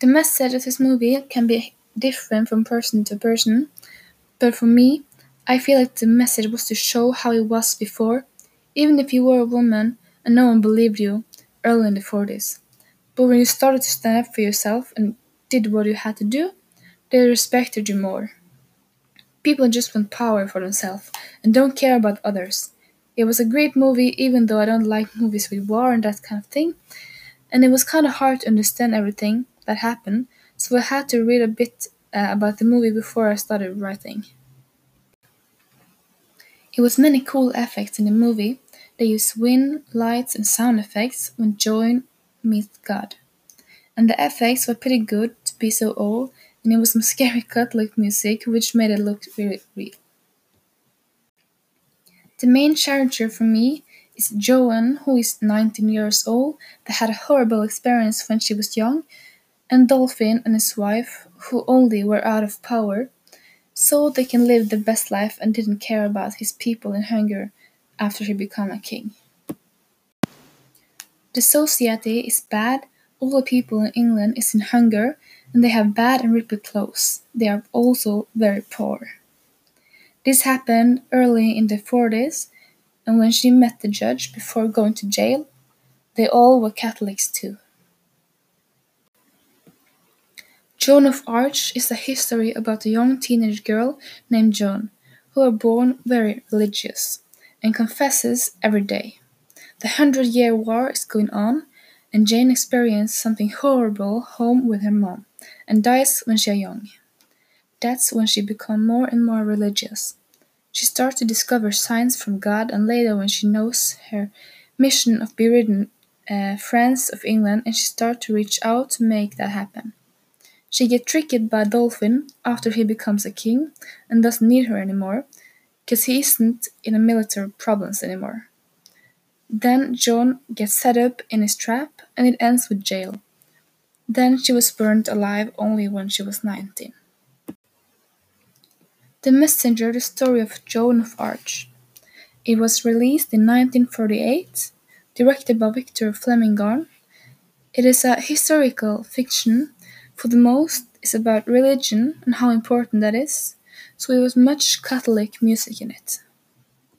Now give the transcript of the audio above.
The message of this movie can be different from person to person, but for me, I feel like the message was to show how it was before, even if you were a woman and no one believed you early in the 40s. But when you started to stand up for yourself and did what you had to do, they respected you more. People just want power for themselves and don't care about others. It was a great movie, even though I don't like movies with war and that kind of thing. And it was kind of hard to understand everything that happened, so I had to read a bit uh, about the movie before I started writing. It was many cool effects in the movie. They used wind, lights, and sound effects when Joan meets God. And the effects were pretty good to be so old, and it was some scary Catholic music which made it look really real. The main character for me is Joan, who is 19 years old, that had a horrible experience when she was young, and Dauphin and his wife, who only were out of power so they can live the best life and didn't care about his people in hunger after he became a king. The society is bad, all the people in England is in hunger, and they have bad and ripped clothes. They are also very poor. This happened early in the 40s, and when she met the judge before going to jail, they all were Catholics too. Joan of Arc is a history about a young teenage girl named Joan, who are born very religious and confesses every day. The Hundred Year War is going on, and Jane experiences something horrible home with her mom and dies when she is young. That's when she becomes more and more religious. She starts to discover signs from God, and later, when she knows her mission of bereaving uh, friends of England, and she starts to reach out to make that happen. She gets tricked by Dauphin after he becomes a king and doesn't need her anymore, because he isn't in a military problems anymore. Then Joan gets set up in his trap and it ends with jail. Then she was burned alive only when she was 19. The Messenger, the story of Joan of Arc. It was released in 1948, directed by Victor Fleming-Garn. It is a historical fiction for the most is about religion and how important that is, so it was much Catholic music in it.